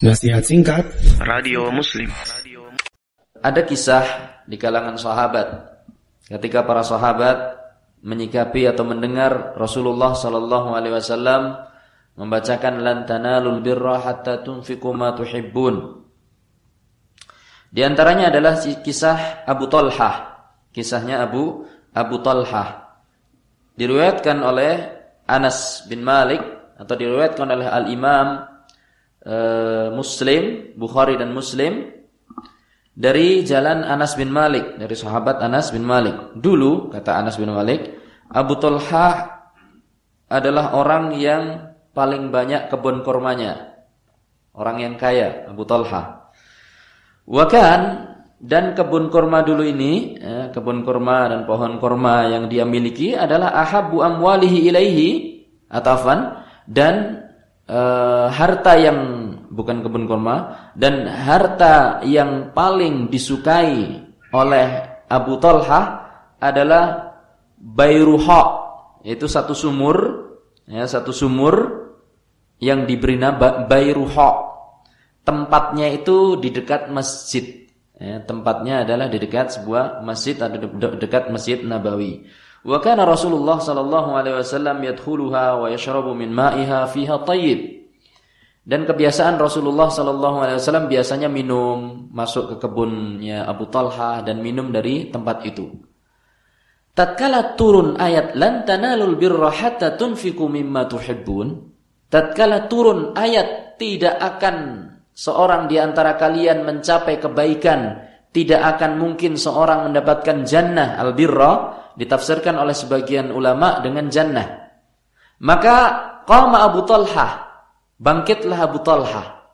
Nasihat singkat Radio Muslim Ada kisah di kalangan sahabat ketika para sahabat menyikapi atau mendengar Rasulullah sallallahu alaihi wasallam membacakan lan tanalul birra hatta tunfiqu ma tuhibbun. Di antaranya adalah kisah Abu Talhah. Kisahnya Abu Abu Talhah. Diriwayatkan oleh Anas bin Malik atau diriwayatkan oleh Al-Imam Eh, Muslim, Bukhari dan Muslim dari jalan Anas bin Malik, dari sahabat Anas bin Malik. Dulu kata Anas bin Malik, Abu Talha adalah orang yang paling banyak kebun kurmanya. Orang yang kaya, Abu Talha. Wakan dan kebun kurma dulu ini, ya, kebun kurma dan pohon kurma yang dia miliki adalah ahabbu amwalihi ilaihi atafan dan uh, harta yang bukan kebun kurma dan harta yang paling disukai oleh Abu Talha adalah Bayruha yaitu satu sumur ya satu sumur yang diberi nama Bayruha tempatnya itu di dekat masjid ya, tempatnya adalah di dekat sebuah masjid atau dekat Masjid Nabawi Wa Rasulullah sallallahu alaihi wasallam yadkhuluha wa yashrabu min ma'iha fiha tayyib. Dan kebiasaan Rasulullah wasallam biasanya minum masuk ke kebunnya Abu Talha dan minum dari tempat itu. Tatkala turun ayat lan tanalul birra hatta mimma tuhibbun, tatkala turun ayat tidak akan seorang di antara kalian mencapai kebaikan, tidak akan mungkin seorang mendapatkan jannah al-birra, ditafsirkan oleh sebagian ulama dengan jannah. Maka qama Abu Talha, bangkitlah Abu Talha,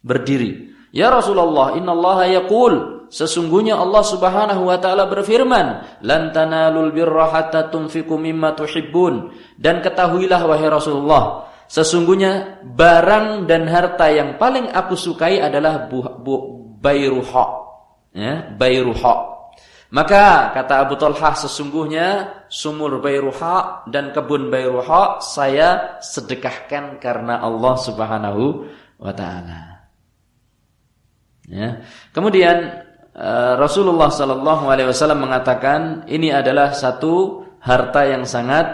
berdiri. Ya Rasulullah, innallaha yaqul, sesungguhnya Allah Subhanahu wa taala berfirman, "Lan tanalul birra hatta tunfiqu mimma tuhibbun." Dan ketahuilah wahai Rasulullah, sesungguhnya barang dan harta yang paling aku sukai adalah bayruha. Ya. Maka kata Abu Talha sesungguhnya sumur Bayruha dan kebun Bayruha saya sedekahkan karena Allah Subhanahu wa taala. Ya. Kemudian eh, Rasulullah sallallahu alaihi wasallam mengatakan ini adalah satu harta yang sangat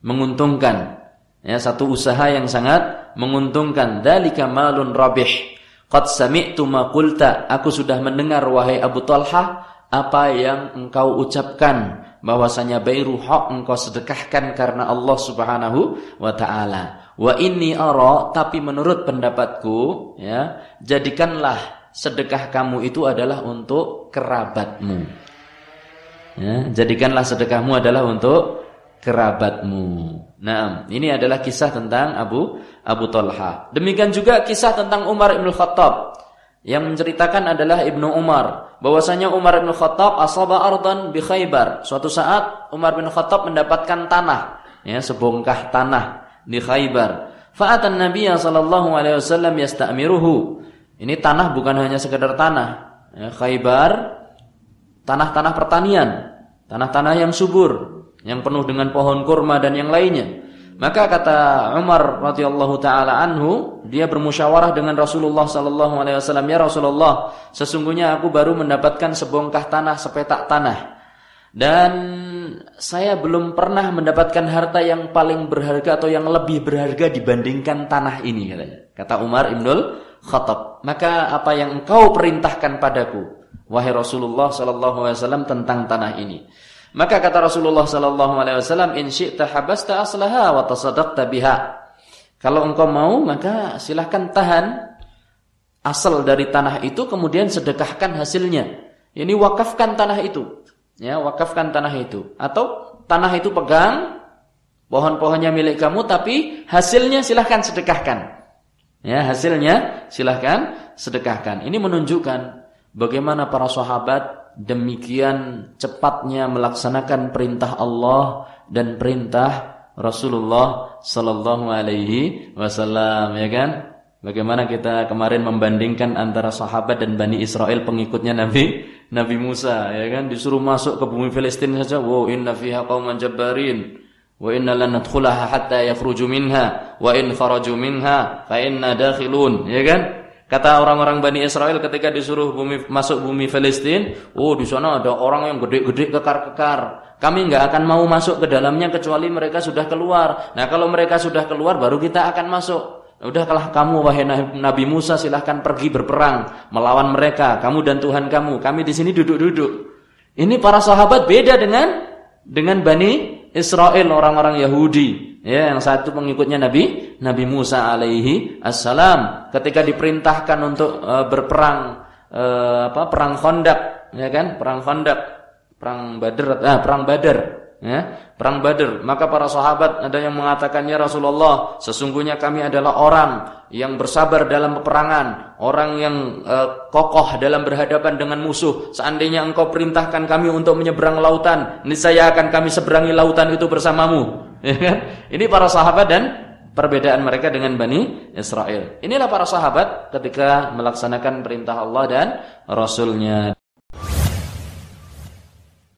menguntungkan. Ya, satu usaha yang sangat menguntungkan. Dzalika malun rabih. Qad sami'tu ma qulta. Aku sudah mendengar wahai Abu Talha apa yang engkau ucapkan bahwasanya bairu hak engkau sedekahkan karena Allah Subhanahu wa taala. Wa inni ara tapi menurut pendapatku ya, jadikanlah sedekah kamu itu adalah untuk kerabatmu. Ya, jadikanlah sedekahmu adalah untuk kerabatmu. Nah, ini adalah kisah tentang Abu Abu Talha. Demikian juga kisah tentang Umar bin Khattab yang menceritakan adalah Ibnu Umar bahwasanya Umar bin Khattab asaba ardan bi Khaybar. Suatu saat Umar bin Khattab mendapatkan tanah, ya, sebongkah tanah di Khaybar. Fa'atan Nabi sallallahu alaihi wasallam yasta'miruhu. Ini tanah bukan hanya sekedar tanah. Ya, Khaybar tanah-tanah pertanian, tanah-tanah yang subur, yang penuh dengan pohon kurma dan yang lainnya. Maka kata Umar radhiyallahu taala anhu, dia bermusyawarah dengan Rasulullah sallallahu alaihi wasallam, "Ya Rasulullah, sesungguhnya aku baru mendapatkan sebongkah tanah, sepetak tanah. Dan saya belum pernah mendapatkan harta yang paling berharga atau yang lebih berharga dibandingkan tanah ini," katanya. Kata Umar Ibnul Khattab. "Maka apa yang engkau perintahkan padaku, wahai Rasulullah sallallahu alaihi wasallam tentang tanah ini?" Maka kata Rasulullah sallallahu alaihi wasallam, "In syi'ta habasta aslaha wa tasaddaqta biha." Kalau engkau mau, maka silahkan tahan asal dari tanah itu kemudian sedekahkan hasilnya. Ini wakafkan tanah itu. Ya, wakafkan tanah itu. Atau tanah itu pegang, pohon-pohonnya milik kamu tapi hasilnya silahkan sedekahkan. Ya, hasilnya silahkan sedekahkan. Ini menunjukkan bagaimana para sahabat demikian cepatnya melaksanakan perintah Allah dan perintah Rasulullah sallallahu alaihi wasallam ya kan? Bagaimana kita kemarin membandingkan antara sahabat dan Bani Israel pengikutnya Nabi Nabi Musa ya kan? Disuruh masuk ke bumi Palestina saja wow inna fiha qauman jabbarin wa inna lan nadkhulaha hatta yakhruju minha wa in kharaju minha fa inna dakhilun ya kan Kata orang-orang Bani Israel ketika disuruh bumi, masuk bumi Palestina, oh di sana ada orang yang gede-gede kekar-kekar. Kami nggak akan mau masuk ke dalamnya kecuali mereka sudah keluar. Nah kalau mereka sudah keluar baru kita akan masuk. Udah kalah kamu wahai Nabi Musa silahkan pergi berperang melawan mereka. Kamu dan Tuhan kamu. Kami di sini duduk-duduk. Ini para sahabat beda dengan dengan Bani Israel orang-orang Yahudi ya yang satu pengikutnya Nabi Nabi Musa alaihi assalam ketika diperintahkan untuk uh, berperang uh, apa perang Khandaq ya kan? Perang Khandaq perang Badar ah, perang Badar ya perang Badar maka para sahabat ada yang mengatakannya Rasulullah sesungguhnya kami adalah orang yang bersabar dalam peperangan orang yang uh, kokoh dalam berhadapan dengan musuh. Seandainya engkau perintahkan kami untuk menyeberang lautan niscaya akan kami seberangi lautan itu bersamamu. Ya kan? Ini para sahabat dan perbedaan mereka dengan Bani Israel. Inilah para sahabat ketika melaksanakan perintah Allah dan Rasulnya